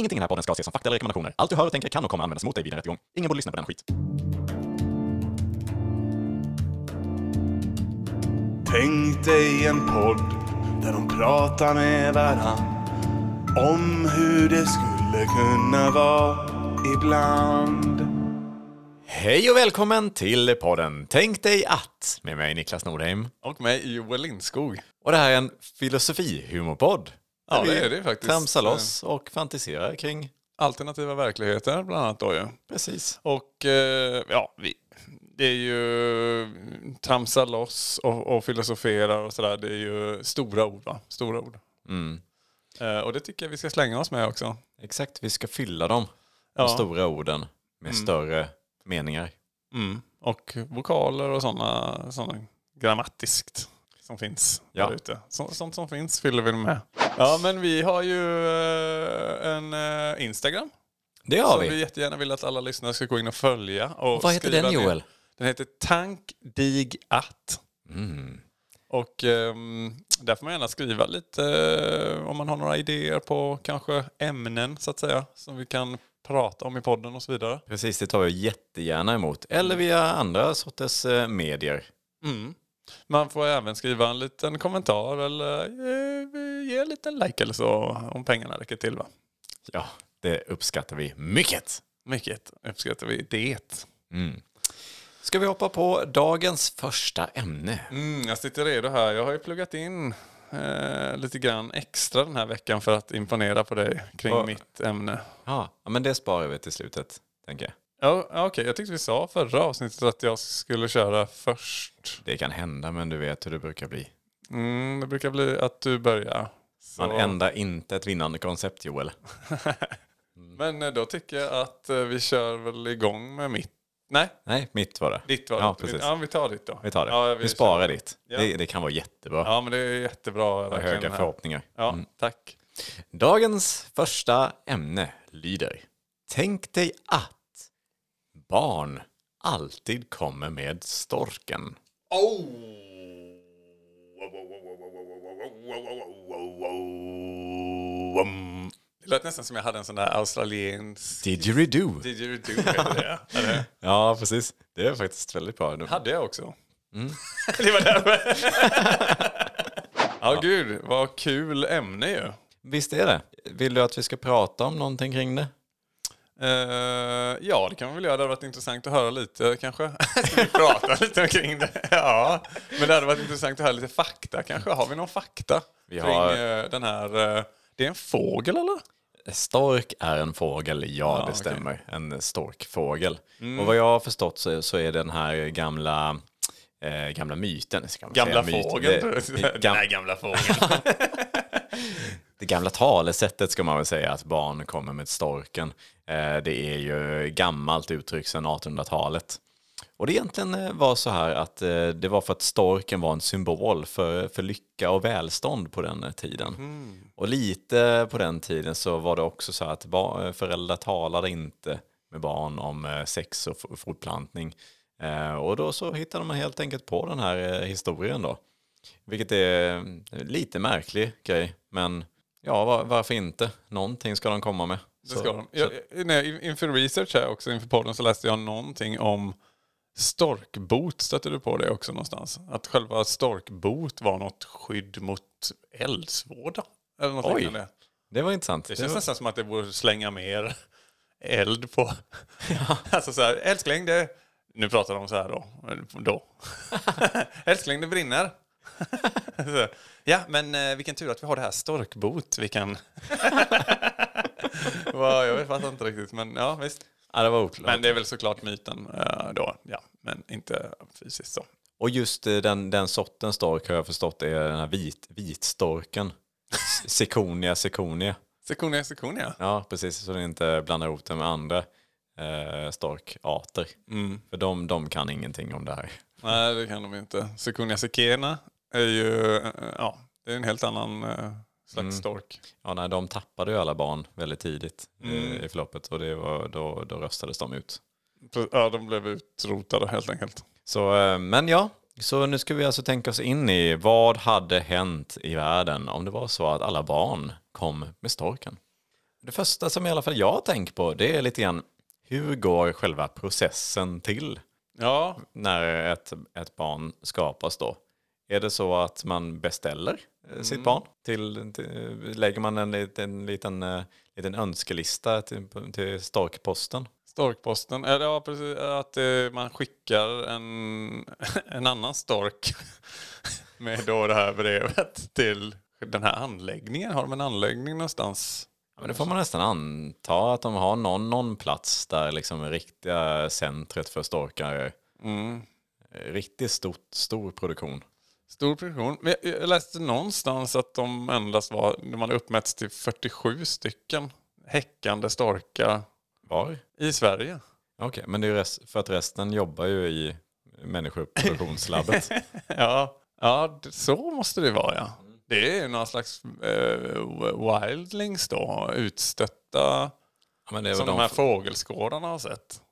Ingenting i den här podden ska ses som fakta eller rekommendationer. Allt du hör och tänker kan och kommer användas mot dig vid en rättegång. Ingen borde lyssna på den skit. Tänk dig en podd där de pratar med varann om hur det skulle kunna vara ibland. Hej och välkommen till podden Tänk dig att med mig Niklas Nordheim. Och mig Joel Lindskog. Och det här är en filosofihumorpodd. Ja, det är det faktiskt. Tramsar loss och fantiserar kring... Alternativa verkligheter bland annat då ju. Precis. Och eh, ja, vi, det är ju tramsa loss och, och filosofera och sådär. Det är ju stora ord va? Stora ord. Mm. Eh, och det tycker jag vi ska slänga oss med också. Exakt, vi ska fylla dem, de Ja. stora orden, med större meningar. Mm. Och vokaler och sådana såna grammatiskt som finns Ja. där ute. Så, sånt som finns fyller vi med. Ja, men vi har ju eh, en eh, Instagram. Det har som vi. vi jättegärna vill att alla lyssnare ska gå in och följa. Och Vad heter den ner. Joel? Den heter Tankdigat. Mm. Och ehm, där får man gärna skriva lite eh, om man har några idéer på kanske ämnen så att säga. Som vi kan prata om i podden och så vidare. Precis, det tar vi jättegärna emot. Eller via andra sorters medier. Mm. Man får även skriva en liten kommentar eller eh, ge en liten like eller så om pengarna räcker till. Va? Ja, det uppskattar vi mycket. Mycket uppskattar vi det. Mm. Ska vi hoppa på dagens första ämne? Mm, jag sitter redo här. Jag har ju pluggat in eh, lite grann extra den här veckan för att imponera på dig kring Vad- mitt ämne. Ja, ja, men det sparar vi till slutet, tänker jag. Ja, ja, okej. Jag tyckte vi sa förra avsnittet att jag skulle köra först. Det kan hända, men du vet hur det brukar bli. Mm, det brukar bli att du börjar. Så. Man ändrar inte ett vinnande koncept, Joel. Men eh, då tycker jag att eh, vi kör väl igång med mitt. Nej, Nej, mitt var det. ditt var Ja, det. precis. Ja, vi tar ditt då. Vi tar det. Ja, vi sparar kör. ditt. Ja. Det, det kan vara jättebra. Ja, men det är jättebra. Jag höga här. förhoppningar. Ja, Mm. tack. Dagens första ämne lyder Tänk dig att barn alltid kommer med storken. Oh! Det lät nästan som jag hade en sån där australiensk... Didgeridoo. Didgeridoo heter det. Eller? Ja, precis. Det är faktiskt väldigt bra. Nu- hade jag också. Mm. det var därför. ja, gud. Vad kul ämne ju. Visst är det? Vill du att vi ska prata om någonting kring det? Eh, ja, det kan man väl göra. Det hade varit intressant att höra lite kanske. Ska vi prata lite kring det? Ja, men det hade varit intressant att höra lite fakta kanske. Har vi någon fakta Vi kring har- eh, den här... eh, det är en fågel eller? Stork är en fågel, ja, Ja, det stämmer. En storkfågel. Mm. Och vad jag har förstått så, så är den här gamla, eh, gamla myten. Gamla säga, myt. fågeln. Det, gam, här gamla fågeln. det gamla talesättet ska man väl säga att barn kommer med storken. Eh, det är ju gammalt uttryck sedan 1800-talet. Och det egentligen eh, var så här att eh, det var för att storken var en symbol för, för lycka och välstånd på den tiden. Och lite på den tiden så var det också så att ba- föräldrar talade inte med barn om sex och fortplantning. Och då så hittade man helt enkelt på den här historien då. Vilket är en lite märklig grej, men ja, var, varför inte? Någonting ska de komma med. Det Så- ska de. så- Jag, nej, inför research här också, inför podden, så läste jag någonting om storkbot. Stötte du på det också någonstans? Att själva storkbot var något skydd mot eldsvåda. Eller något Oj. liknande. Det var intressant. Det Det känns var- nästan som att det borde slänga mer eld på... alltså så här, älskling det... Nu pratar de så här då. då. älskling det brinner. Ja, men eh, vilken tur att vi har det här storkbot. Vi kan... Jag fattar inte riktigt, men ja visst. Ja, det var oklart. Men det är väl såklart myten eh, då, ja. Men inte fysiskt så. Och just eh, den, den sortens stork har jag förstått är den här vit, vitstorken. Sekonia sekonia. Sekonia, sekonia. Ja, precis. Så den inte blandar ihop den med andra eh, storkarter. För de, de kan ingenting om det här. Nej, det kan de inte. Sekonia sekena är ju, ja, det är en helt annan eh, slags stork. Ja, nej, de tappade ju alla barn väldigt tidigt eh, i förloppet och det var, då, då röstades de ut. Ja, de blev utrotade helt enkelt. Så, eh, men ja, så nu ska vi alltså tänka oss in i vad hade hänt i världen om det var så att alla barn kom med storken. Det första som i alla fall jag tänker på det är lite grann hur går själva processen till Ja, när ett, ett barn skapas då? Är det så att man beställer eh, sitt barn? Till, till, lägger man en liten, liten, eh, liten önskelista till, till Storkposten? storkposten. Ja, precis. Att eh, man skickar en, en annan stork med då det här brevet till den här anläggningen. Har de en anläggning någonstans? Ja, men det får man nästan anta att de har någon, någon plats där liksom riktiga centret för storkar. Mm. Riktigt stort, stor produktion. Stor produktion. Jag- läste någonstans att de endast var, de hade uppmätts till 47 stycken häckande storkar Var? i Sverige. Okej, men det är ju rest, för att resten jobbar ju i människoproduktionslabbet. Ja, ja så måste det vara ja. Det är någon slags eh, wildlings då, utstötta, ja, som de de, här fågelskådarna har sett.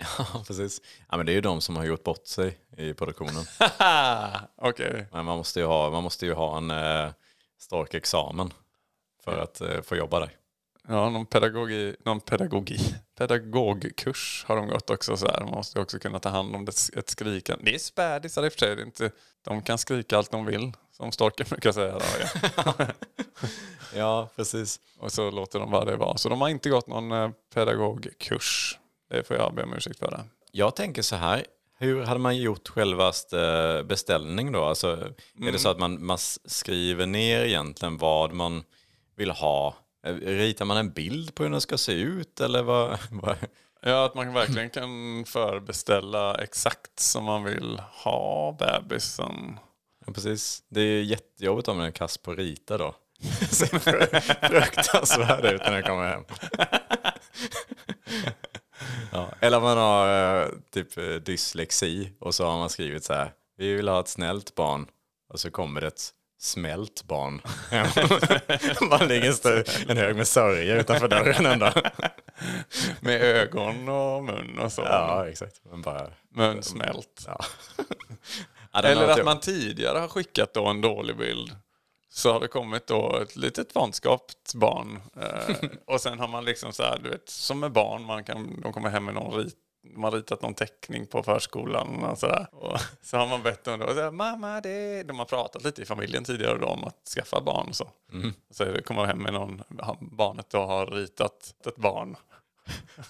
ja, precis. Ja, men det är ju de som har gjort bort sig i produktionen. Men man måste ju ha, man måste ju ha en eh, storkexamen för att eh, få jobba där. Ja, någon, pedagogi, någon pedagogi, pedagogkurs har de gått också. Så här. Man måste också kunna ta hand om det, ett skrikande. Det är spädisar i och för sig. Inte, de kan skrika allt de vill, som storken brukar säga. Då, ja. Ja, precis. Och så låter de bara det vara. Så de har inte gått någon eh, pedagogkurs. Det får jag be om ursäkt för. Det. Jag tänker så här. Hur hade man gjort självaste beställning då? Alltså, Är det så att man, man skriver ner egentligen vad man vill ha? Eh, Ritar man en bild på hur den ska se ut? Eller vad? vad? Ja, att man verkligen kan förbeställa exakt som man vill ha bebisen. Ja, precis. Det är jättejobbigt om man är kass på att rita då. Ser fruktansvärd ut när den kommer hem. Ja. Eller om man har eh, typ eh, dyslexi och så har man skrivit så här. Vi vill ha ett snällt barn. Och så kommer det ett smält barn. man ligger en, hög med sörja utanför dörren ändå. Med ögon och mun och så. Ja, exakt. Men bara... Mun smält. Ja. Eller att man tidigare har skickat då en dålig bild. Så har det kommit då ett litet vanskapt barn. Eh, och sen har man liksom så här, du vet, som med barn, man kan, de kommer hem med någon rit, de har ritat någon teckning på förskolan och sådär. Och så har man bett dem då, så här, mamma det... De har pratat lite i familjen tidigare då om att skaffa barn och så. Så det kommer hem med någon, barnet då har ritat ett barn.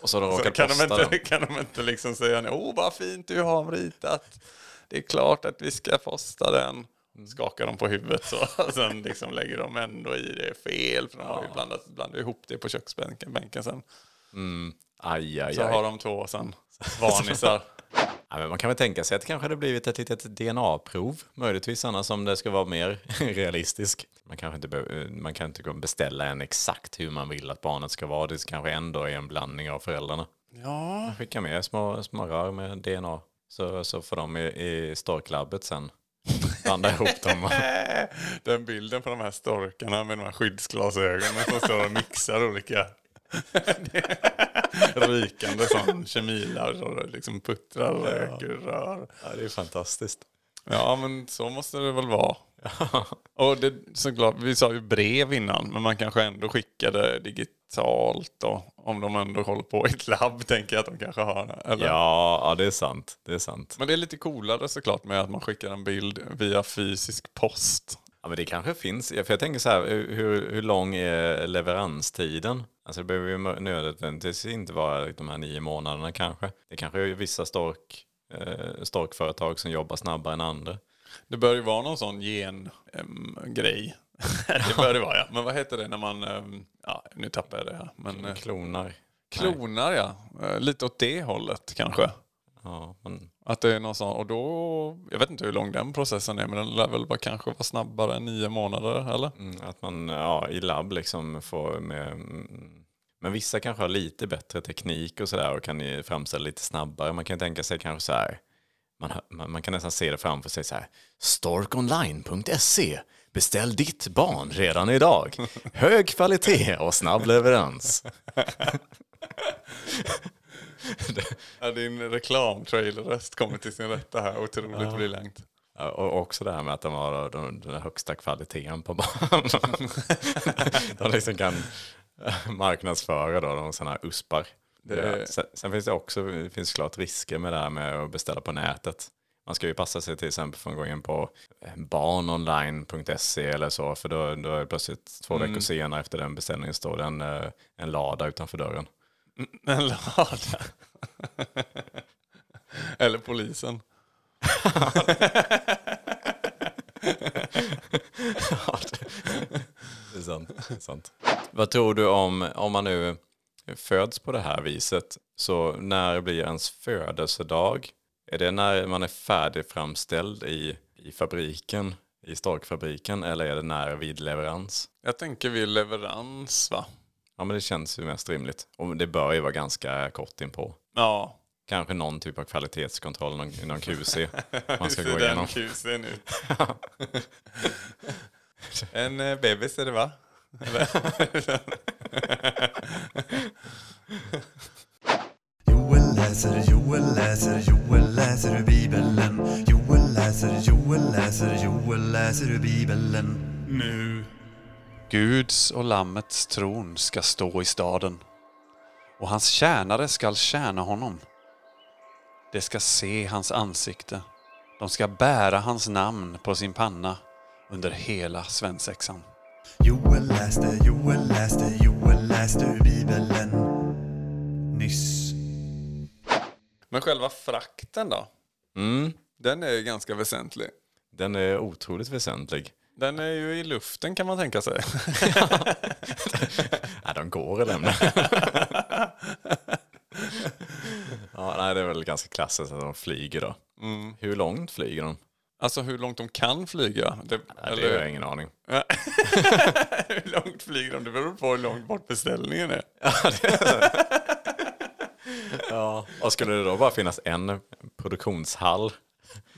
Och så har de Så råkat kan de, inte, dem. kan de inte liksom säga åh vad fint du har ritat. Det är klart att vi ska posta den. Skakar de på huvudet så. Och sen liksom lägger de ändå i det fel. För de har ju blandat, blandat ihop det på köksbänken bänken sen. Aj, aj, Så aj. har de två sen varnisar. Ja, men man kan väl tänka sig att det kanske hade blivit ett litet DNA-prov, möjligtvis annars om det ska vara mer realistisk. Man kanske inte, behöver- man kan inte beställa en exakt hur man vill att barnet ska vara. Det kanske ändå är en blandning av föräldrarna. Ja, Skicka med små, små rör med DNA, så, så får de i, i storklabbet sen blanda ihop dem. den bilden på de här storkarna med de här skyddsglasögonen som står och mixar olika rykande sån kemilar och liksom puttrar och röker rör. Ja, det är fantastiskt. Ja, men så måste det väl vara. Och det, såklart, vi sa ju brev innan, men man kanske ändå skickar det digitalt då. Om de ändå håller på i ett labb, tänker jag att de kanske har. Eller? Ja, ja, det är sant. Det är sant. Men det är lite coolare såklart med att man skickar en bild via fysisk post. Ja, men det kanske finns. För jag tänker så här, hur, hur lång är leveranstiden? Alltså det behöver ju nödvändigtvis inte vara de här nio månaderna kanske. Det kanske är vissa stork, eh, storkföretag som jobbar snabbare än andra. Det bör ju vara någon sån gen-grej. det bör det vara ja. Men vad heter det när man, em, ja nu tappar jag det här. Men eh, Klonar. klonar ja. Eh, Lite åt det hållet kanske. Ja, men, Att det är någon sån, och då, jag vet inte hur lång den processen är, men den lär väl bara kanske vara snabbare än nio månader, eller? mm, att man ja, i labb liksom får med... mm, Men vissa kanske har lite bättre teknik och sådär och kan framställa lite snabbare. Man kan tänka sig kanske så här, man, man, man kan nästan se det framför sig så här, storkonline.se Beställ ditt barn redan idag. Hög kvalitet och snabb leverans. Ja, din reklamtrailerröst kommer till sin rätta här, otroligt briljant. Ja, Och också det här med att de har den, den högsta kvaliteten på barn. de liksom kan marknadsföra då, de sådana här uspar. Det- Ja, Sen, sen finns det också det finns klart risker med det här med att beställa på nätet. Man ska ju passa sig till exempel gå in på eh, barnonline.se eller så, för då, då är det plötsligt två veckor senare efter den beställningen står det en, eh, en lada utanför dörren. En lada. Eller polisen. Ja, det är sant. Det är sant. Vad tror du om, om man nu föds på det här viset, så när blir ens födelsedag? Är det när man är färdigframställd i, i fabriken, i storkfabriken, eller är det när vid leverans? Jag tänker vid leverans va? Ja, men det känns ju mest rimligt. Och det bör ju vara ganska kort inpå. Ja. Kanske någon typ av kvalitetskontroll, någon, någon QC man ska gå den igenom. kusen ut? en eh, bebis är det va? Läser, Joel läser, Joel läser ur Bibeln. Joel läser, Joel läser, Joel läser ur Bibeln. Nu. Guds och Lammets tron ska stå i staden och hans tjänare skall tjäna honom. De ska se hans ansikte. De ska bära hans namn på sin panna under hela svensexan. Joel läste, Joel läste, Joel läste ur Bibeln. Nyss. Men själva frakten då? Mm, Den är ganska väsentlig. den är otroligt väsentlig. Den är ju i luften kan man tänka sig. Nej, de går att lämna. ja, nej, det är väl ganska klassiskt att de flyger då. Hur långt flyger de? Alltså hur långt de kan flyga. Det, Nej, det har eller, jag ingen aning. hur långt flyger de? Det beror på hur långt bort beställningen är. Ja. Och skulle det då bara finnas en produktionshall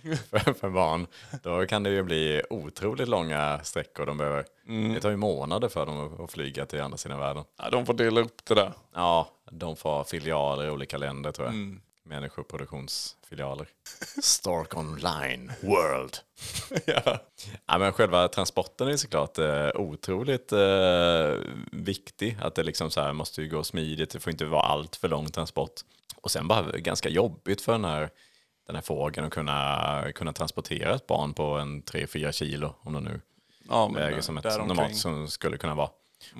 för, för barn, då kan det ju bli otroligt långa sträckor de behöver. Det tar ju månader för dem att- flyga till andra sidan världen. Ja, de får dela upp det där. Ja, de får filialer i olika länder tror jag. Människoproduktionsfilialer. Stark Online World. ja. Ja, men själva transporten är såklart eh, otroligt eh, viktig. Att det liksom så här måste ju gå smidigt, det får inte vara allt för lång transport. Och sen bara ganska jobbigt för den här, den här fågeln att kunna, kunna transportera ett barn på en 3-4 kilo, om det nu ja väger där- som ett normalt som skulle kunna vara.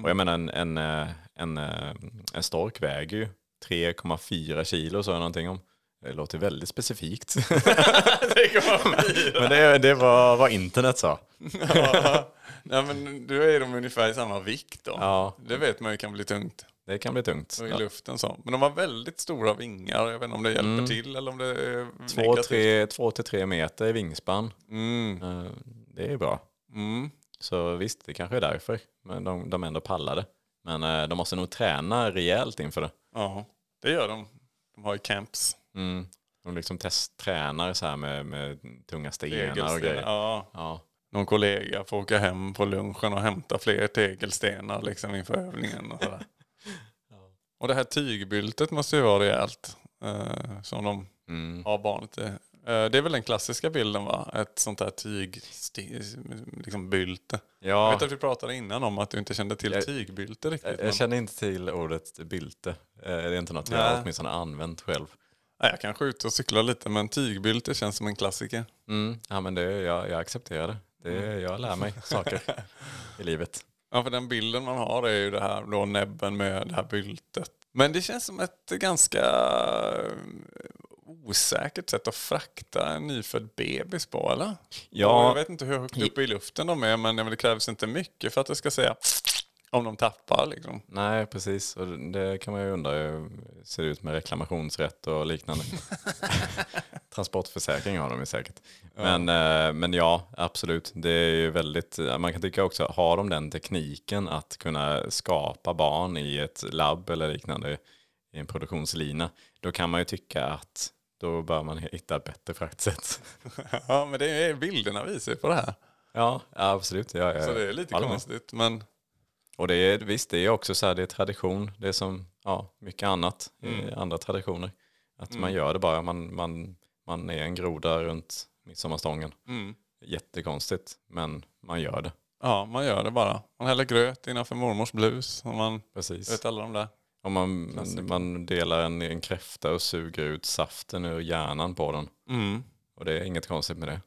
Och jag menar en, en, eh, en, eh, en stork väger ju 3,4 kilo, så jag någonting om. Det låter väldigt specifikt. Men det, det var vad internet sa. ja. Nej, men då är de ungefär i samma vikt då. Ja, Det vet man ju kan bli tungt. det kan bli tungt. Och i Ja. luften så. Men de har väldigt stora vingar. Jag vet inte om det hjälper Mm. till eller om det är Två, negativt. tre, två till tre meter i vingspann. Mm. Eh, Det är bra. Mm. Så visst, det kanske är därför. Men de, de ändå pallade. Men eh, de måste nog träna rejält inför det. Ja, det gör de. De har ju camps. Mm. De liksom test, tränar så här med, med tunga stenar och grejer. Ja. Ja. Någon kollega får åka hem på lunchen och hämta fler tegelstenar liksom inför övningen. Och, sådär. och det här tygbyltet måste ju vara rejält. Eh, som de Mm. har barnet i. det är väl den klassiska bilden va? Ett sånt här tyg, liksom bylte. Jag Ja, vet att vi pratade innan om att du inte kände till Jag- tygbylte riktigt. jag, men- jag känner inte till ordet bylte. Eh, Det är inte något jag Nej. har åtminstone använt själv. Nej, jag kanske är ute och cyklar lite men tygbylte känns som en klassiker. Mm. Ja, men det, jag, jag accepterar det. det. Jag lär mig saker i livet. Ja, för den bilden man har är ju det här då näbben med det här byltet. Men det känns som ett ganska eh, osäkert sätt att frakta en nyfödd bebis på, eller? Ja. Jag vet inte hur högt uppe i luften de är, men det krävs inte mycket för att det ska säga om de tappar liksom. Nej, precis. Och det kan man ju undra hur det ser ut med reklamationsrätt och liknande. Transportförsäkring har de ju säkert. Men, eh, men ja, absolut. Det är ju väldigt, man kan tycka också, har de den tekniken att kunna skapa barn i ett labb eller liknande i en produktionslina, då kan man ju tycka att då bör man hitta ett bättre fraktsätt. Ja, men det är bilderna visar ju på det här. Ja, absolut. Ja, ja, Så det är lite med. konstigt, men Och det är, visst, det är också så här, det är tradition. Det är som ja, mycket annat i andra traditioner. Att man gör det bara, man, man, man är en groda runt midsommarstången. mm. Jättekonstigt, men man gör det. Ja, man gör det bara. Man häller gröt innanför mormors blus. Och man Precis. vet alla de där. Om man, man delar en, en kräfta och suger ut saften ur hjärnan på den. Mm. Och det är inget konstigt med det.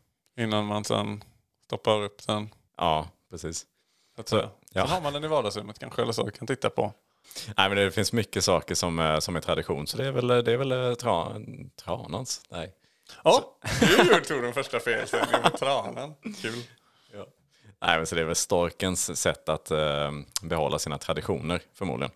Innan man sen stoppar upp den. Ja, precis. Så säga. ja. Så har man den i vardagsrummet kanske eller så. Kan titta på. Nej, men det finns mycket saker som, som är tradition. Så det är väl, det är väl eh, tra, tranans? Nej. Ja, du tog den första felsägningen med tranen. Kul. Nej, men så det är väl storkens sätt att eh, behålla sina traditioner förmodligen.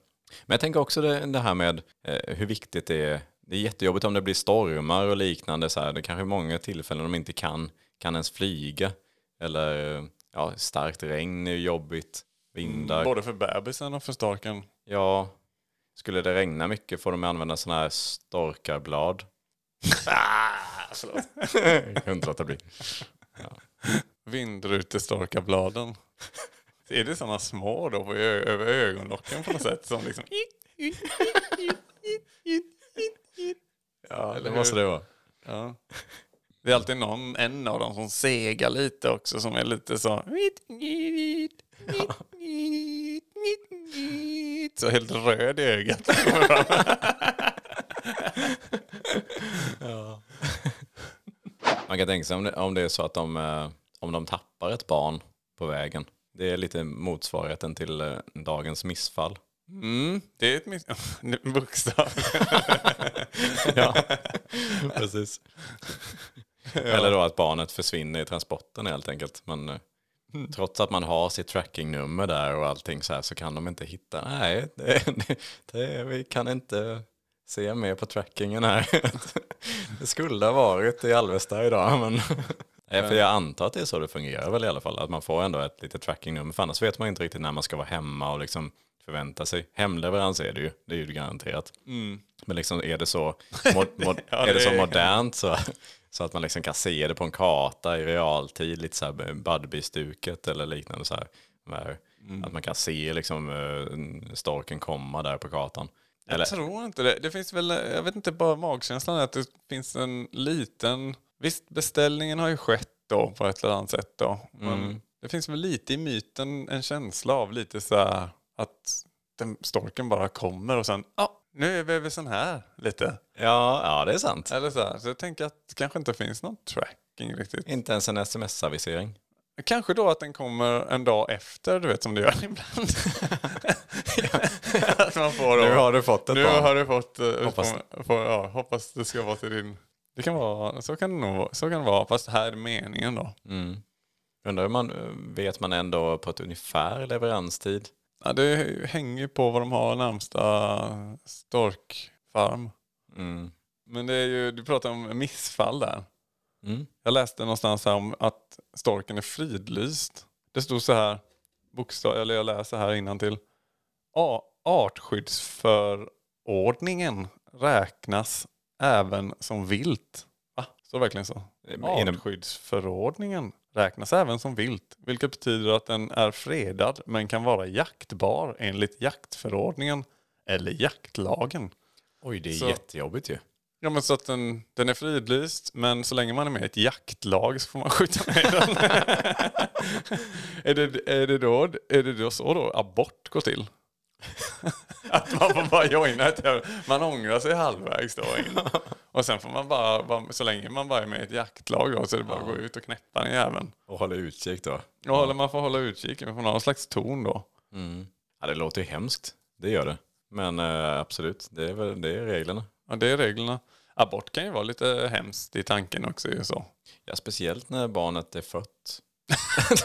Men jag tänker också det, det här med eh, hur viktigt det är. Det är jättejobbigt om det blir stormar och liknande. Så här. Det kanske är många tillfällen de inte kan, kan ens flyga. Eller ja, starkt regn är ju jobbigt. Vindar. Både för bebisen och för storken. Ja, skulle det regna mycket får de använda sådana här storkarblad. Jag kan inte låta bli. Vindrutestorkarbladen. Är det sådana små då på över ögonlocken på något sätt? Som liksom... Ja, det måste det vara. Ja. Det är alltid någon, en av dem som segar lite också som är lite så... Så helt röd i ögat. Man kan tänka sig om det, om det är så att de, eh, om de tappar ett barn på vägen. Det är lite motsvarigheten till eh, dagens missfall. Mm, det är ett miss... Bokstav. Ja, precis. Eller då att barnet försvinner i transporten helt enkelt. Men eh, trots att man har sitt trackingnummer där och allting så här så kan de inte hitta. Nej, det, det, det, vi kan inte se mer på trackingen här. Det skulle ha varit i Alvesta idag men Nej, för jag antar att det är så det fungerar väl i alla fall. Att man får ändå ett litet trackingnummer. För annars vet man inte riktigt när man ska vara hemma och liksom förvänta sig. Hemleverans är det ju. Det är ju garanterat. Men liksom är det så, mod, mod, Ja, är det så modernt så, så att man liksom kan se det på en karta i realtid. Lite så här Budbee-stuket eller liknande. Så här, Där, Att man kan se liksom eh, storken komma där på kartan. Eller, Jag tror inte det. Det finns väl, jag vet inte, bara magkänslan är att det finns en liten... Visst, beställningen har ju skett då på ett eller annat sätt då. Men det finns väl lite i myten en känsla av lite så här att den storken bara kommer och sen, ja, nu är vi över sån här lite. ja, ja, det är sant. Eller så här. Så jag tänker att det kanske inte finns någon tracking riktigt. Inte ens en sms-avisering. Kanske då att den kommer en dag efter, du vet som det gör ibland. att man får då, Nu har du fått ett nu barn. har du fått, eh, Hoppas. får, ja, hoppas det ska vara till din... Det kan vara, så kan det nog vara, så kan det vara, fast här är meningen då. Mm. Undrar om man, vet man ändå på ett ungefär leveranstid? Ja, det hänger ju på vad de har närmsta storkfarm. Mm. Men det är ju, du pratar om missfall där. Mm. Jag läste någonstans här om att storken är fridlyst. Det stod så här, bokstav, eller jag läser här till. Artskyddsförordningen räknas även som vilt. Va? Står verkligen så? Artskyddsförordningen räknas även som vilt, vilket betyder att den är fredad men kan vara jaktbar enligt jaktförordningen eller jaktlagen. Oj, det är Så- jättejobbigt ju. Ja men så att den, den är fridlyst men så länge man är med i ett jaktlag så får man skjuta med den. är, det, är, det då, är det då så då abort går till? att man får bara joina ett Man ångrar sig halvvägs då in. Och sen får man bara, så länge man bara är med i ett jaktlag då så är det bara att gå ut och knäppa den jäveln. Och hålla utkik då. Och håller, man får hålla utkik, man får någon slags ton då. Ja, det låter ju hemskt. Det gör det. Men eh, absolut, det är, väl, det är reglerna. Ja det är reglerna. Abort kan ju vara lite hemskt i tanken också ju så. Ja, speciellt när barnet är fött.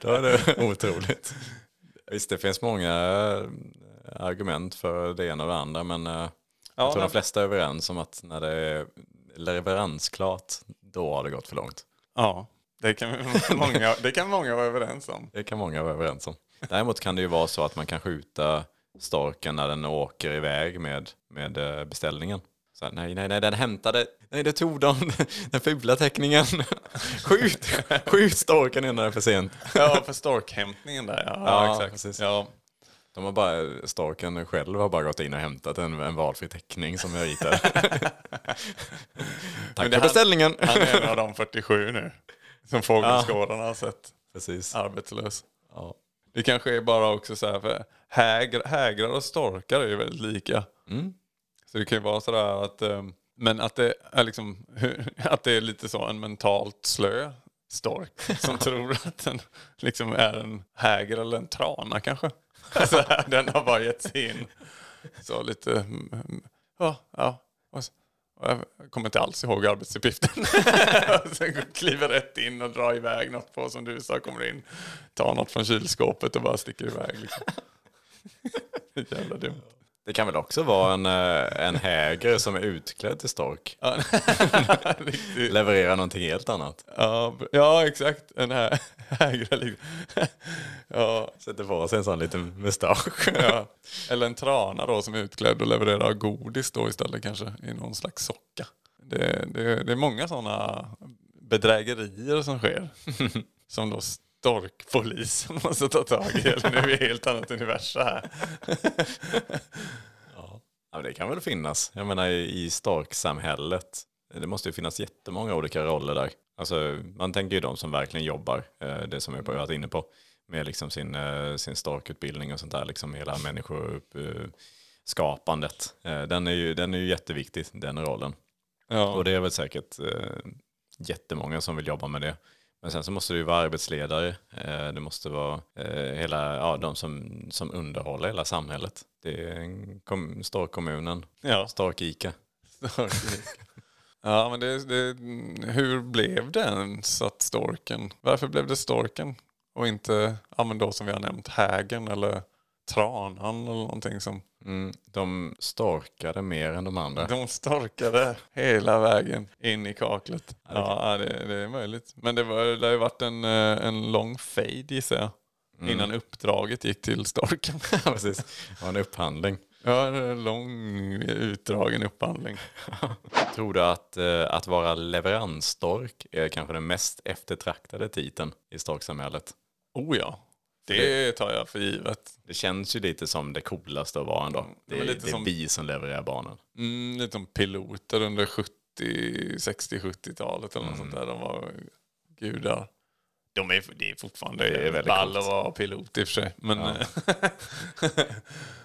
Då är det otroligt. Visst, det finns många eh, argument för det ena och det andra, men eh, jag tror men- de flesta är överens om att när det är leveransklart, då har det gått för långt. Ja, det kan, många, det kan många vara överens om. Det kan många vara överens om. Däremot kan det ju vara så att man kan skjuta storken när den åker iväg med, med eh, beställningen. Så här, nej, nej, nej, den hämtade, nej, det tog de, den fula teckningen. Skjut, skjut storken innan det är för sent. Ja, för storkhämtningen där. Ja, Ja, exakt. precis. Ja. De har bara, storken själv har bara gått in och hämtat en, en valfri teckning som jag ritade. Tack för beställningen. Han är en av de 47 nu. Som fågelskådarna har sett. Precis. arbetslös. Ja. Det kanske är bara också så här, för hägr, hägrar och storkar är ju väldigt lika. Mm. Så det kan ju vara sådär att, eh, men att det är liksom, att det är lite så en mentalt slö stork som tror att den liksom är en häger eller en trana kanske. Så här, den har bara gett sig in. Så lite, mm, mm, ja, ja. Jag kommer inte alls ihåg arbetsuppgiften. och sen kliver rätt in och drar iväg något på som du sa, kommer in, tar något från kylskåpet och bara sticker iväg. Liksom. Jävla dumt. Det kan väl också vara en, eh, en häger som är utklädd till stork. Levererar någonting helt annat. Ja, ja exakt. En här, hägre liksom. ja, Sätter på sig en sån liten mustasch. ja. Eller en trana då som är utklädd och levererar godis då istället kanske i någon slags socka. Det, det, det är många sådana bedrägerier som sker. som då storkpolisen måste ta tag i. Eller nu är vi i helt annat universum här. Ja, men det kan väl finnas. Jag menar i storksamhället. Det måste ju finnas jättemånga olika roller där. Alltså, man tänker ju de som verkligen jobbar, eh, det som jag har varit inne på, med liksom sin, eh, sin storkutbildning och sånt där, liksom hela människoskapandet. Eh, Den är ju, den är ju jätteviktig, den rollen. Ja, Och det är väl säkert jättemånga som vill jobba med det. Men sen så måste det ju vara arbetsledare. Eh, det måste vara eh, hela, ja, de som, som underhåller hela samhället. Det är en kom, Storkommunen, ja. Stork-Ica. Ja, men det, det, hur blev det ens att storken, varför blev det storken och inte, ja men då som vi har nämnt, hägen eller tranan eller någonting som, Mm, de storkade mer än de andra. de storkade hela vägen in i kaklet. Ja, det, det är möjligt. Men det, var, det har ju varit en, eh, en lång fade gissar jag, innan uppdraget gick till storken. Precis. Det var en upphandling. Ja, en lång utdragen upphandling. Tror du att, eh, att vara leveransstork är kanske den mest eftertraktade titeln i storksamhället? Oh ja, det tar jag för givet. Det känns ju lite som det coolaste att vara ändå. Det, är- lite det är som- vi som levererar barnen. Mm, lite som piloter under 70, 60-70-talet eller något sånt där. De var gudar. De är, det är fortfarande Det är ball att vara pilot i och för sig. Men Ja.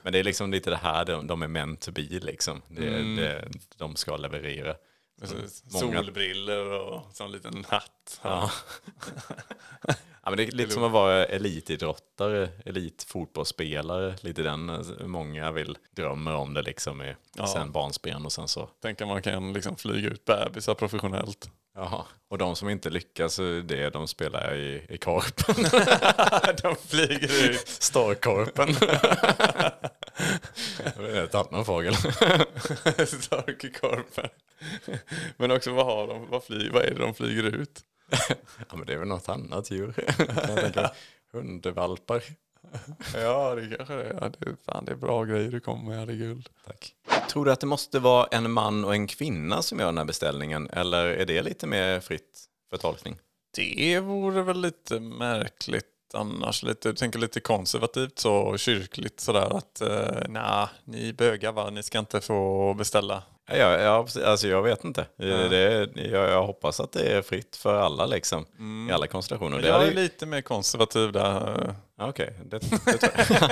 Men det är liksom lite det här de, de är meant to be liksom. Det, Mm. det, de ska leverera. Många- solbriller och sån liten hatt. Ja. ja, men det är lite som att vara elitidrottare, elitfotbollsspelare. Lite den, alltså, många vill, drömmer om det liksom i Ja. sen barnsben och sen så. Tänk om man kan liksom flyga ut bebisar professionellt. Jaha. Och de som inte lyckas, det är de spelar i, i korpen. de flyger ut. Storkorpen. det är ett annan fågel. Stark i korpen. Men också vad har de? Vad, fly, vad är det de flyger ut? Ja, men det är väl något annat djur. Mig. Hundvalpar. Ja, det kanske det är. Ja, det, fan, det är bra grejer du kommer med. Guld. Tack. Tror du att det måste vara en man och en kvinna som gör den här beställningen? Eller är det lite mer fritt för tolkning? Det vore väl lite märkligt annars. Lite, tänker lite konservativt så kyrkligt sådär att eh, nej, ni bögar va, ni ska inte få beställa. Ja, ja, ja, alltså jag vet inte. Det, är- jag, jag hoppas att det är fritt för alla liksom. I alla konstellationer. Det jag är ju- lite mer konservativ där. Ja, Okej, det, det tror jag.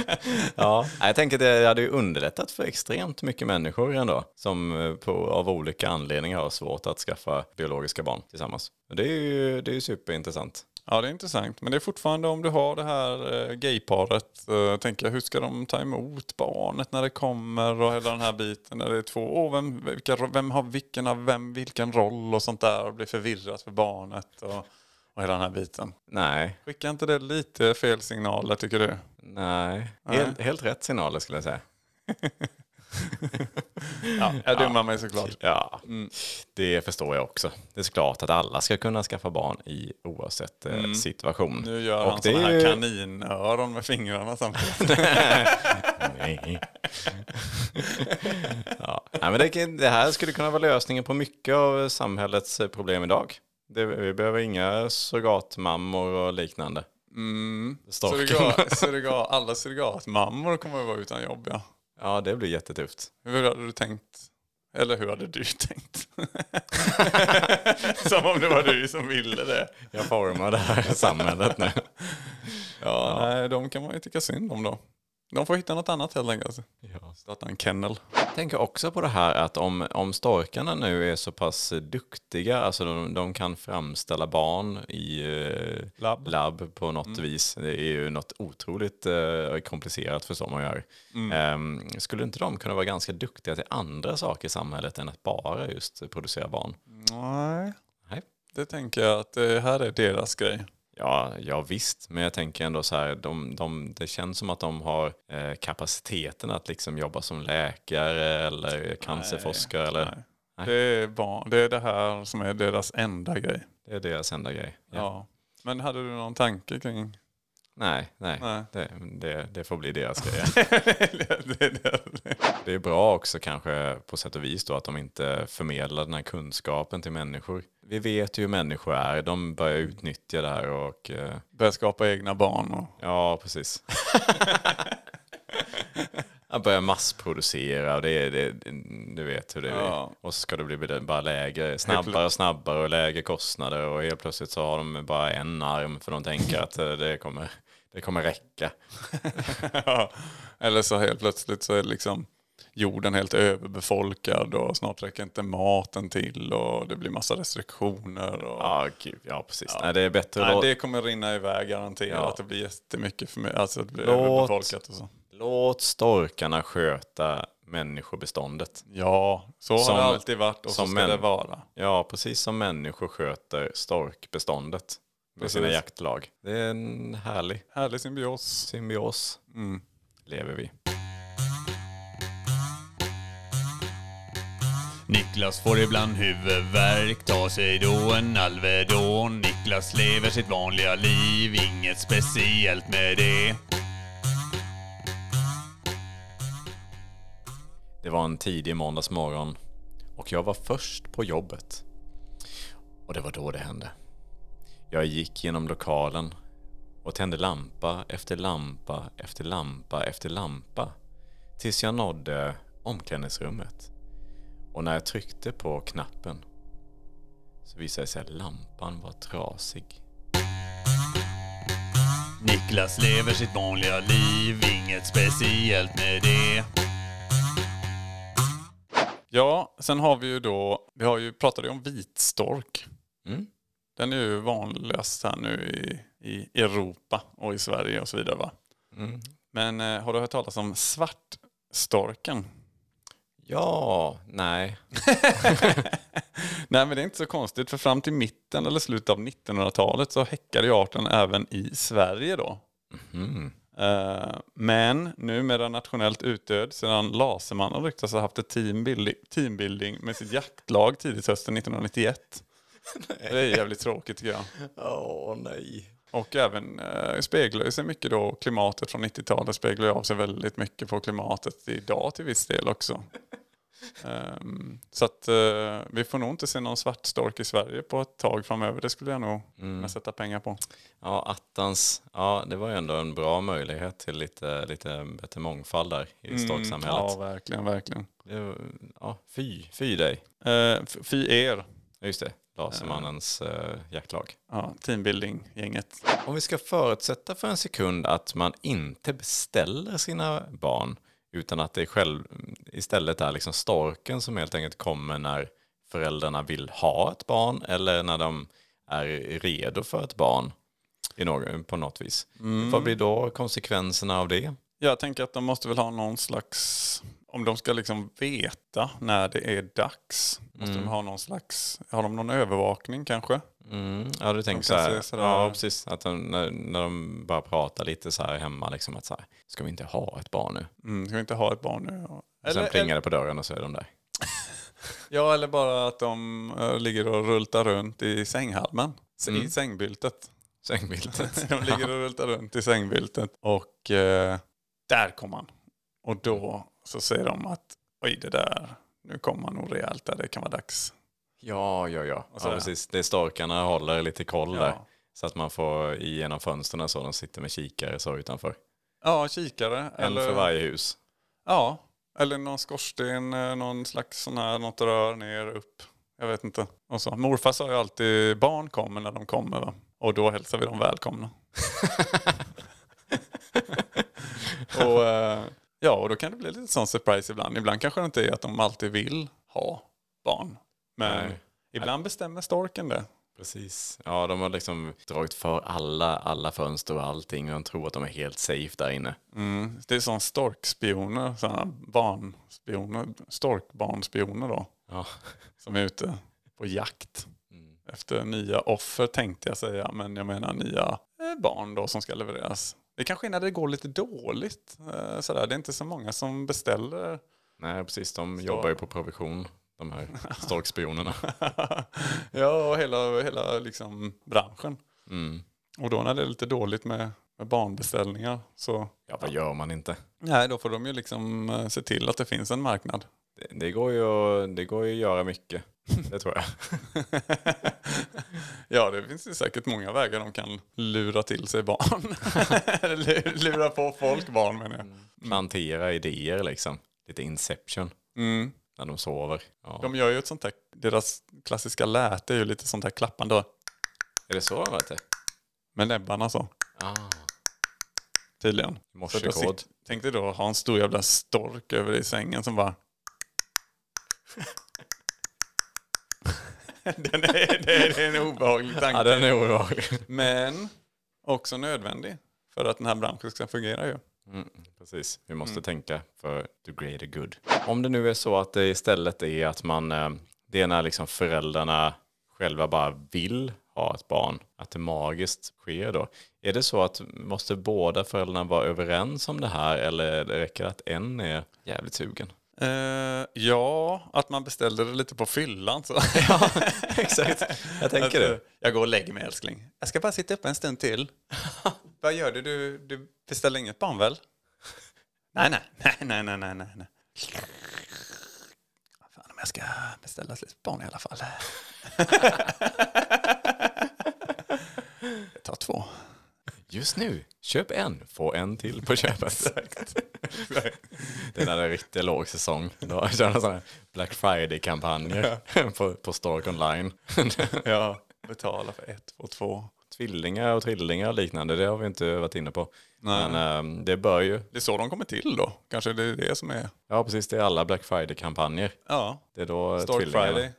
ja, jag tänker att det hade ju underlättat för extremt mycket människor ändå. Som eh, på, av olika anledningar har svårt att skaffa biologiska barn tillsammans. Det är ju, det är ju superintressant. Ja, det är intressant. Men det är fortfarande om du har det här eh, gayparet. Eh, tänker jag, hur ska de ta emot barnet när det kommer och hela den här biten när det är två. Åh, vem, vilka, vem har vilken av vem, vilken roll och sånt där och blir förvirrat för barnet och, och hela den här biten. Nej, Skickar inte det lite fel signaler tycker du? nej. Helt, helt rätt signaler skulle jag säga. Ja, jag dummar mig såklart. Ja, det förstår jag också. Det är såklart att alla ska kunna skaffa barn i oavsett eh, situation. Nu gör Och han det sådana här kaninöron med fingrarna samtidigt. Nej. ja. Nej, men det, det här skulle kunna vara lösningen på mycket av samhällets eh, problem idag. Det, vi behöver inga surrogatmammor och liknande. Mm. Surrogat, surrogat, alla surrogatmammor kommer att vara utan jobb ja. Ja, det blir jättetufft. Hur hade du tänkt? Eller hur hade du tänkt? som om det var du som ville det. Jag formar det här samhället nu. Ja, nej, de kan man ju tycka synd om då. De får hitta något annat helt enkelt. Ja. Starta en kennel. Jag tänker också på det här att om, om storkarna nu är så pass duktiga, alltså de, de kan framställa barn i eh, Labb. labb på något vis. Det är ju något otroligt eh, komplicerat för så man gör. Ehm, skulle inte de kunna vara ganska duktiga till andra saker i samhället än att bara just producera barn? Nej, Nej. det tänker jag att det här är deras grej. Ja, ja visst, men jag tänker ändå så här, de, de, det känns som att de har eh, kapaciteten att liksom jobba som läkare eller cancerforskare. Eller, Nej. Nej. Det, är barn, det är det här som är deras enda grej. Det är deras enda grej. Ja. Ja. Men hade du någon tanke kring... Nej, nej, Nej. Det, det, det får bli deras grej. Det är bra också kanske på sätt och vis då att de inte förmedlar den här kunskapen till människor. Vi vet ju hur människor är, de börjar utnyttja det här och eh, Börja skapa egna barn. Och, ja, precis. Jag börjar massproducera och det är, det, du vet hur det är. Ja. Och så ska det bli bara lägre, snabbare och snabbare och lägre kostnader och helt plötsligt så har de bara en arm för de tänker att eh, det kommer, det kommer räcka. Ja. Eller så helt plötsligt så är liksom jorden helt överbefolkad och snart räcker inte maten till och det blir massa restriktioner. Och... Ja, gud, ja precis. Nej, det är bättre Nej, då. det kommer rinna iväg garanterat. Ja. Att det blir jättemycket för mig. Alltså att det blir Låt- överbefolkat och så. Låt storkarna sköta människobeståndet. Ja, så Som- har det alltid varit och så ska det vara. Ja, precis som människor sköter storkbeståndet med sina Precis. jaktlag. Det är en härlig Härlig symbios. symbios. Mm. Lever vi. Niklas får ibland huvudvärk, tar sig då en Alvedon. Niklas lever sitt vanliga liv, inget speciellt med det. Det var en tidig måndagsmorgon och jag var först på jobbet. Och det var då det hände. Jag gick genom lokalen och tände lampa efter lampa efter lampa efter lampa tills jag nådde omklädningsrummet. Och när jag tryckte på knappen så visade det sig att lampan var trasig. Niklas lever sitt vanliga liv, inget speciellt med det. Ja, sen har vi ju då, vi har ju pratat om vitstork. Mm. Den är ju vanligast här nu i, i Europa och i Sverige och så vidare va? Mm. Men eh, har du hört talas om svartstorken? Ja, nej. Nej men det är inte så konstigt för fram till mitten eller slutet av 1900-talet så häckade ju arten även i Sverige då. Mm. Eh, men numera nationellt utdöd sedan Lasermannen ryktas ha haft ett teambuilding, teambuilding med sitt jaktlag tidigt hösten 1991. Det är jävligt tråkigt tycker jag. Åh nej. Och även eh, speglar sig mycket då, klimatet från 90-talet speglar av sig väldigt mycket på klimatet idag till viss del också. Ehm, så att eh, vi får nog inte se någon svartstork i Sverige på ett tag framöver. Det skulle jag nog kunna sätta pengar på. Ja, attans. Ja, det var ju ändå en bra möjlighet till lite, lite bättre mångfald där i storksamhället. Ja, verkligen, verkligen. Det ja, fy, fy dig. Uh, fy er, Just det, Lasermannens eh, jaktlag. ja, teambuilding-gänget. Om vi ska förutsätta för en sekund att man inte beställer sina barn utan att det är själv, istället är liksom storken som helt enkelt kommer när föräldrarna vill ha ett barn eller när de är redo för ett barn i någon, på något vis. Vad blir då konsekvenserna av det? Jag tänker att de måste väl ha någon slags, om de ska liksom veta när det är dags, måste de ha någon slags, har de någon övervakning kanske? Mm, ja, du tänker så här. sådär- Ja, precis. Att de, när, när de bara pratar lite så här hemma, liksom att så här, ska vi inte ha ett barn nu? Mm, ska vi inte ha ett barn nu? Och Eller, sen plingar det på dörren och så är de där. ja, eller bara att de eh, ligger och rultar runt i sänghalmen, Mm. i sängbyltet. Sängbildet. de ligger och rultar runt i sängbyltet och eh, där kom han. Och då så säger de att oj det där, nu kommer man nog rejält där, det kan vara dags. Ja, ja, ja. Ja precis. Det är storkarna håller lite koll Ja. där. Så att man får i genom fönstren så de sitter med kikare så utanför. Ja, kikare. En för varje hus. Ja, Eller någon skorsten, eh, någon slags sån här, något rör ner, upp. Jag vet inte. Och så. Morfar sa ju alltid barn kommer när de kommer. Va? Och då hälsar vi dem välkomna. och, eh, ja, och då kan det bli lite sån surprise ibland. Ibland kanske det inte är att de alltid vill ha barn. Men Nej. ibland bestämmer storken det. Precis. Ja, de har liksom dragit för alla, alla fönster och allting och de tror att de är helt safe där inne. Mm. Det är sån storkspioner, såna barnspioner, storkbarnspioner då. Ja. Som är ute på jakt. Efter nya offer tänkte jag säga, men jag menar nya eh, barn då som ska levereras. Det kanske är när det går lite dåligt. eh, Sådär. Det är inte så många som beställer. Nej, precis. De jobbar ju på provision, de här storkspionerna. ja, och hela, hela liksom branschen. Mm. Och då när det är lite dåligt med, med barnbeställningar så Ja, vad gör man inte? nej, då får de ju liksom eh, se till att det finns en marknad. Det, det, går ju, att- det går ju att göra mycket. Det tror jag. Ja, det finns ju säkert många vägar de kan lura till sig barn. Lura på folk barn menar jag. Plantera idéer liksom. Lite inception Mm. när de sover. Ja. De gör ju ett sånt här, deras klassiska läte är ju lite sånt här klappande Är det så de det? med näbbarna så. Ah, Tydligen. Morsekod. Tänk dig då ha en stor jävla stork över i sängen som bara... den är, det är, det en obehaglig tanke. Ja, den är obehaglig. Men också nödvändig för att den här branschen ska fungera ju. Mm, precis, vi måste tänka för the greater good. Om det nu är så att det istället är att man, eh, det är när liksom föräldrarna själva bara vill ha ett barn, att det magiskt sker då. Är det så att måste båda föräldrarna vara överens om det här eller det räcker att en är jävligt sugen? Eh, ja, att man beställde det lite på fyllan. Så. Ja, exakt. Jag tänker det. Jag går och lägger mig älskling. Jag ska bara sitta upp en stund till. Vad gör du? du? Du beställer inget barn väl? nej, nej, nej, nej, nej, nej, nej. Fan om jag ska beställa ett litet barn i alla fall. jag tar två. Just nu, köp en, få en till på köpet. det är när det är riktigt låg säsong. Då kör de sådana Black Friday-kampanjer på, på Stork Online. ja, betala för ett, två, två. Tvillingar och trillingar och liknande, det har vi inte varit inne på. Nej. Men ehm, det bör ju, Det är så de kommer till då. Kanske det är det som är... ja precis, det är alla Black Friday-kampanjer. Ja, Det är då Stork tvillingarna- Friday.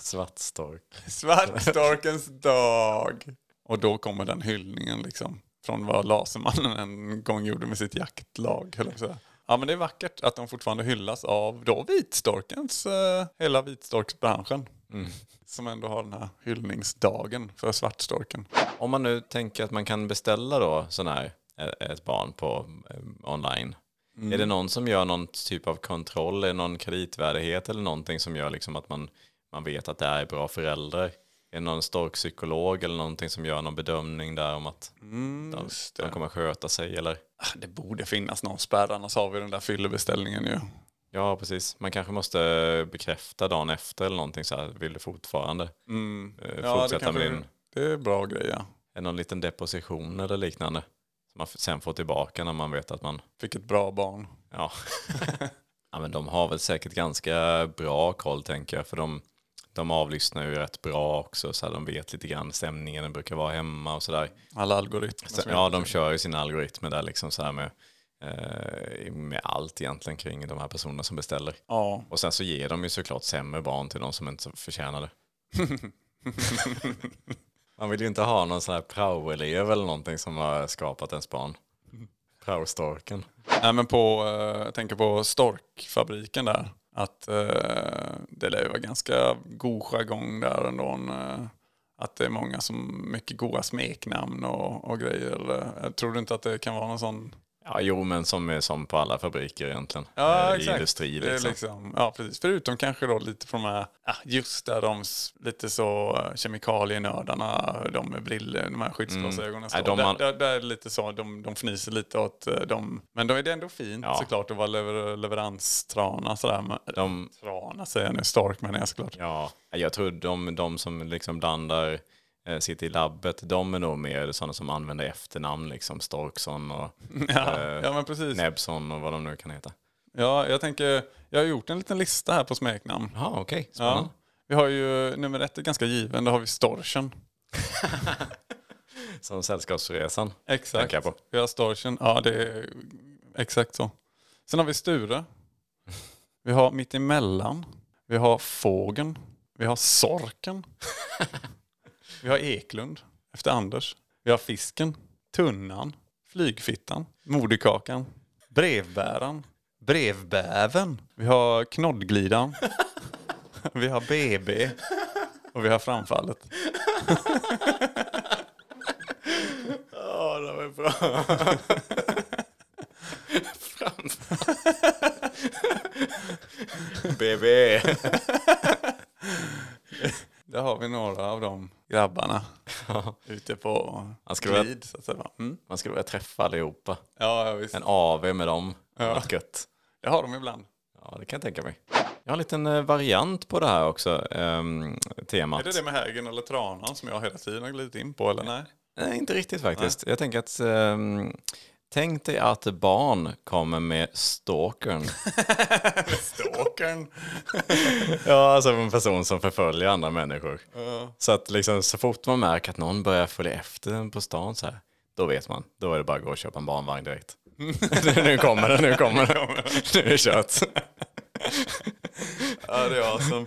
Svart stork. Svartstorkens dag. Och då kommer den hyllningen liksom. Från vad Lasermannen en gång gjorde med sitt jaktlag. Ja men det är vackert att de fortfarande hyllas av då vitstorkens, eh, hela vitstorksbranschen. Som ändå har den här hyllningsdagen för svartstorken. Om man nu tänker att man kan beställa då sån här, eh, ett barn på eh, online. Är det någon som gör någon typ av kontroll, är det någon kreditvärdighet eller någonting som gör liksom att man, man vet att det är bra föräldrar? Är det någon storkpsykolog eller någonting som gör någon bedömning där om att de, Just de det. kommer sköta sig eller? Ah, det borde finnas någon spärr, annars har vi den där fyllebeställningen ju. Ja, precis. Man kanske måste bekräfta dagen efter eller någonting så här, vill du fortfarande eh, Ja, fortsätta med din, det är bra grej ja. är någon liten deposition eller liknande? Som man sen får tillbaka när man vet att man Fick ett bra barn. Ja. ja, men de har väl säkert ganska bra koll tänker jag. För de, de avlyssnar ju rätt bra också. Så här, de vet lite grann stämningen den brukar vara hemma och sådär. Alla algoritmer. Så, ja, de kör ju sina algoritmer där liksom så här med, eh, med allt egentligen kring de här personerna som beställer. Ja, Och sen så ger de ju såklart sämre barn till de som inte förtjänar det. Man vill ju inte ha någon sån här prao-elev eller någonting som har skapat ens barn. Prao-storken. Nej men på, eh, jag tänker på Storkfabriken där. Att eh, det lär ju vara ganska god jargong där ändå. Eh, att det är många som, mycket goda smeknamn och, och grejer. Eller, tror du inte att det kan vara någon sån... Ja, jo, men som är som på alla fabriker egentligen. Ja, Eh, I exakt. industri liksom. liksom, ja, precis. Förutom kanske då lite från de här, just där de lite så eh, kemikalienördarna, de med brillor, de här skyddsglasögonen Nej, står. de där, där, där är det lite så, de, de fnyser lite åt eh, dem. Men då är det ändå fint Ja. såklart att vara lever, leveranstrana sådär. Men, De, Trana säger jag nu, Stark menar jag såklart. ja, jag tror de, de som liksom blandar, sitter i labbet, de är nog mer sådana som använder efternamn, liksom Storksson och Ja, Eh, ja. Nebson och vad de nu kan heta. Ja, jag tänker, jag har gjort en liten lista här på smeknamn. Jaha, okej. Ja. Spännande. Vi har ju nummer ett är ganska given, då har vi Storchen. Som Sällskapsresan. Exakt. Jag på. Vi har Storchen, ja det är exakt så. Sen har vi Sture. Vi har Mittemellan. Vi har Fågeln. Vi har Sorken. Vi har Eklund, efter Anders. Vi har Fisken. Tunnan. Flygfittan. Moderkakan. Brevbäraren. Brevbäven. Vi har Knoddglidan. Vi har BB. Och vi har Framfallet. Ja, det var bra. BB. Där har vi några av de grabbarna ute på Man skulle glid. Så att säga. Mm. Man skulle vilja träffa allihopa. Ja, ja, visst. En AV med dem. Ja. Gött. Det har de ibland. Ja, det kan jag tänka mig. Jag har en liten eh, variant på det här också, ehm, temat. Är det det med hägen eller tranan som jag hela tiden har glidit in på eller nej? Nej, inte riktigt faktiskt. Jag tänker att ehm, tänk dig att barn kommer med stalkern. Stalkern. ja, alltså en person som förföljer andra människor. Så att liksom, så fort man märker att någon börjar följa efter en på stan så här, då vet man. Då är det bara att gå och köpa en barnvagn direkt. nu kommer det, nu kommer det. Nu är det kört. Ja, det är awesome.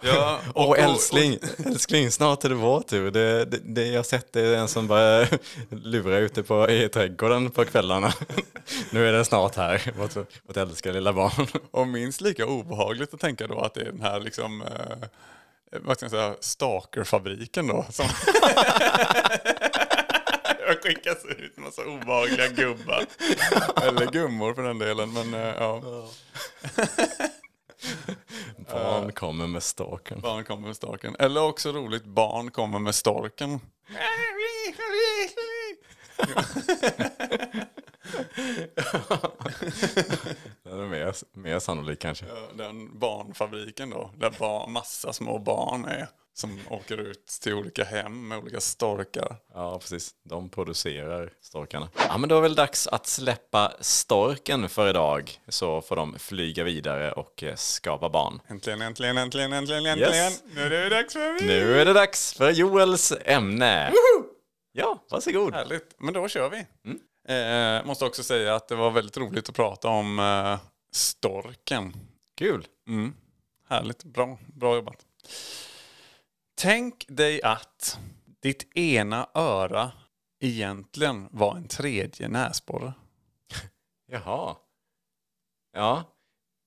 Ja, Åh älskling, älskling, snart är det vår tur. Det, det, det jag sett det är en som bara lurar ute på, i trädgården på kvällarna. nu är den snart här, vårt, vårt älskade lilla barn. Och minst lika obehagligt att tänka då att det är den här liksom, eh, vad ska jag säga, stalkerfabriken då. Som skickas ut en massa obehagliga gubbar. Eller gummor för den delen. Men eh, ja, Barn kommer med stalkern. barn kommer med storken. Eller också roligt, barn kommer med storken. Det är mer, mer sannolikt kanske. Den barnfabriken då, där bar, massa små barn är. Som åker ut till olika hem med olika storkar. Ja, precis. De producerar storkarna. Ja, men då är det väl dags att släppa storken för idag. Så får de flyga vidare och eh, skapa barn. Äntligen, äntligen, äntligen, äntligen, äntligen. Yes. Nu är det dags för mig. Nu är det dags för Joels ämne. Ja, varsågod. Härligt, men då kör vi. Eh, måste också säga att det var väldigt roligt att prata om eh, storken. Kul. Härligt, bra, bra jobbat. Tänk dig att ditt ena öra egentligen var en tredje näsborre. Jaha. Ja,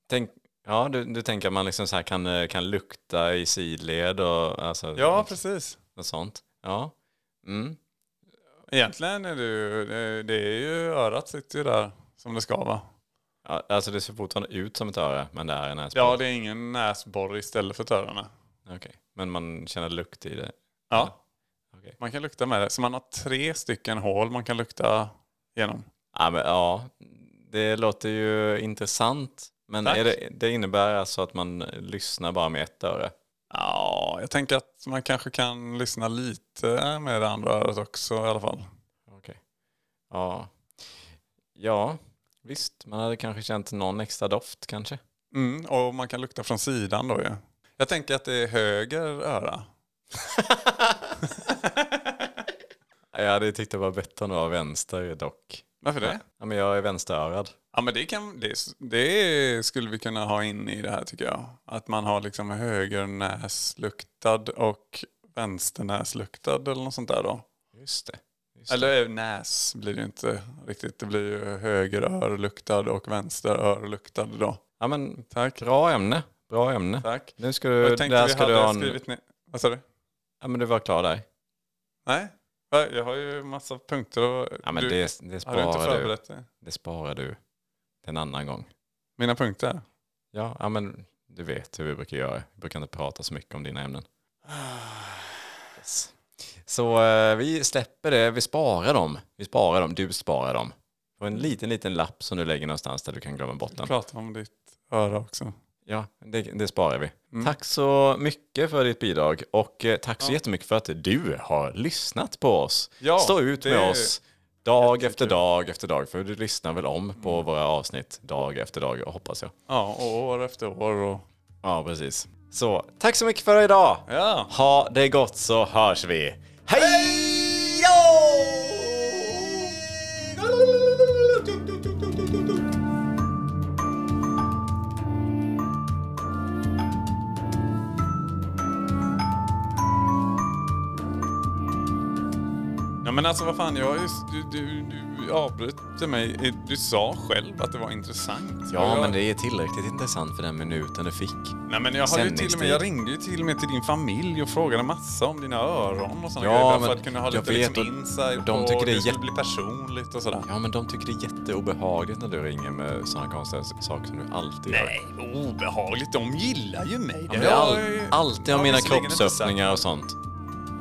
Tänk, ja du, du tänker att man liksom så här kan, eh, kan lukta i sidled och alltså, Ja, precis. något sånt. Ja. Mm. Egentligen är ju, det- är ju örat sitter ju där som det ska vara. ja. Alltså det ser fortfarande ut som ett öra, men det är en näsborre. Ja, det är ingen näsborre istället för törarna. Okej. Men man känner lukt i det. Ja, Okej. man kan lukta med det. Så man har tre stycken hål man kan lukta genom. Ja, men, ja, det låter ju intressant. Men det, det innebär alltså att man lyssnar bara med ett öra? Ja, jag tänker att man kanske kan lyssna lite med det andra örat också i alla fall. Okej. Ja. ja, visst. Man hade kanske känt någon extra doft kanske. Mm, och man kan lukta från sidan då ju. Jag tänker att det är höger öra. Jag hade tyckt det var bättre om det var vänster dock. Varför det? Ja, men jag är vänsterörad. Ja, men det, kan, det, det skulle vi kunna ha in i det här tycker jag. Att man har liksom högernäsluktad och vänsternäsluktad eller något sånt där då. Just det. Just Eller näs blir det inte riktigt. Det blir ju högerörluktad och vänsterörluktad då. Ja, men Tack. bra ämne. Bra ämne. Tack. Nu ska Jag du, tänkte där vi ska du ha en... skrivit ner... Vad sa du? Ja, men du var klar där. Nej? Ja, Jag har ju massa punkter och... Ja, men du, det, det har du inte sparar förberett det? Det sparar du en annan gång. Mina punkter? Ja, ja, men du vet hur vi brukar göra. Vi brukar inte prata så mycket om dina ämnen. Yes. Så eh, vi släpper det, vi sparar dem. Vi sparar dem, du sparar dem. På en liten, liten lapp som du lägger någonstans där du kan glömma bort den. Prata om ditt öra också. Ja, det, det sparar vi. Tack så mycket för ditt bidrag och eh, tack så jättemycket för att du har lyssnat på oss. Ja, Stå ut med oss Dag efter dag efter dag. För du lyssnar väl om på våra avsnitt dag efter dag, hoppas jag. Ja, och år efter år. Och... Ja, precis. Så, tack så mycket för idag. Ja. Ha det gott så hörs vi. Hej Ja men alltså vad fan, jag, du, du, du avbröt mig. Du sa själv att det var intressant. Ja, jag, men det är tillräckligt intressant för den minuten du fick. Nej men jag, hade ju till med, jag ringde ju till och med till din familj och frågade massa om dina öron och sådana Ja, grejer. För men att kunna ha jag lite liksom insight de på tycker det är det skulle jätte- bli personligt och sådär. Ja, men de tycker det är jätteobehagligt när du ringer med sådana konstiga saker som du alltid gör. Nej, obehagligt. De gillar ju mig. Ja, är all, alltid om mina kroppsöppningar och sånt.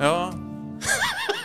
Ja,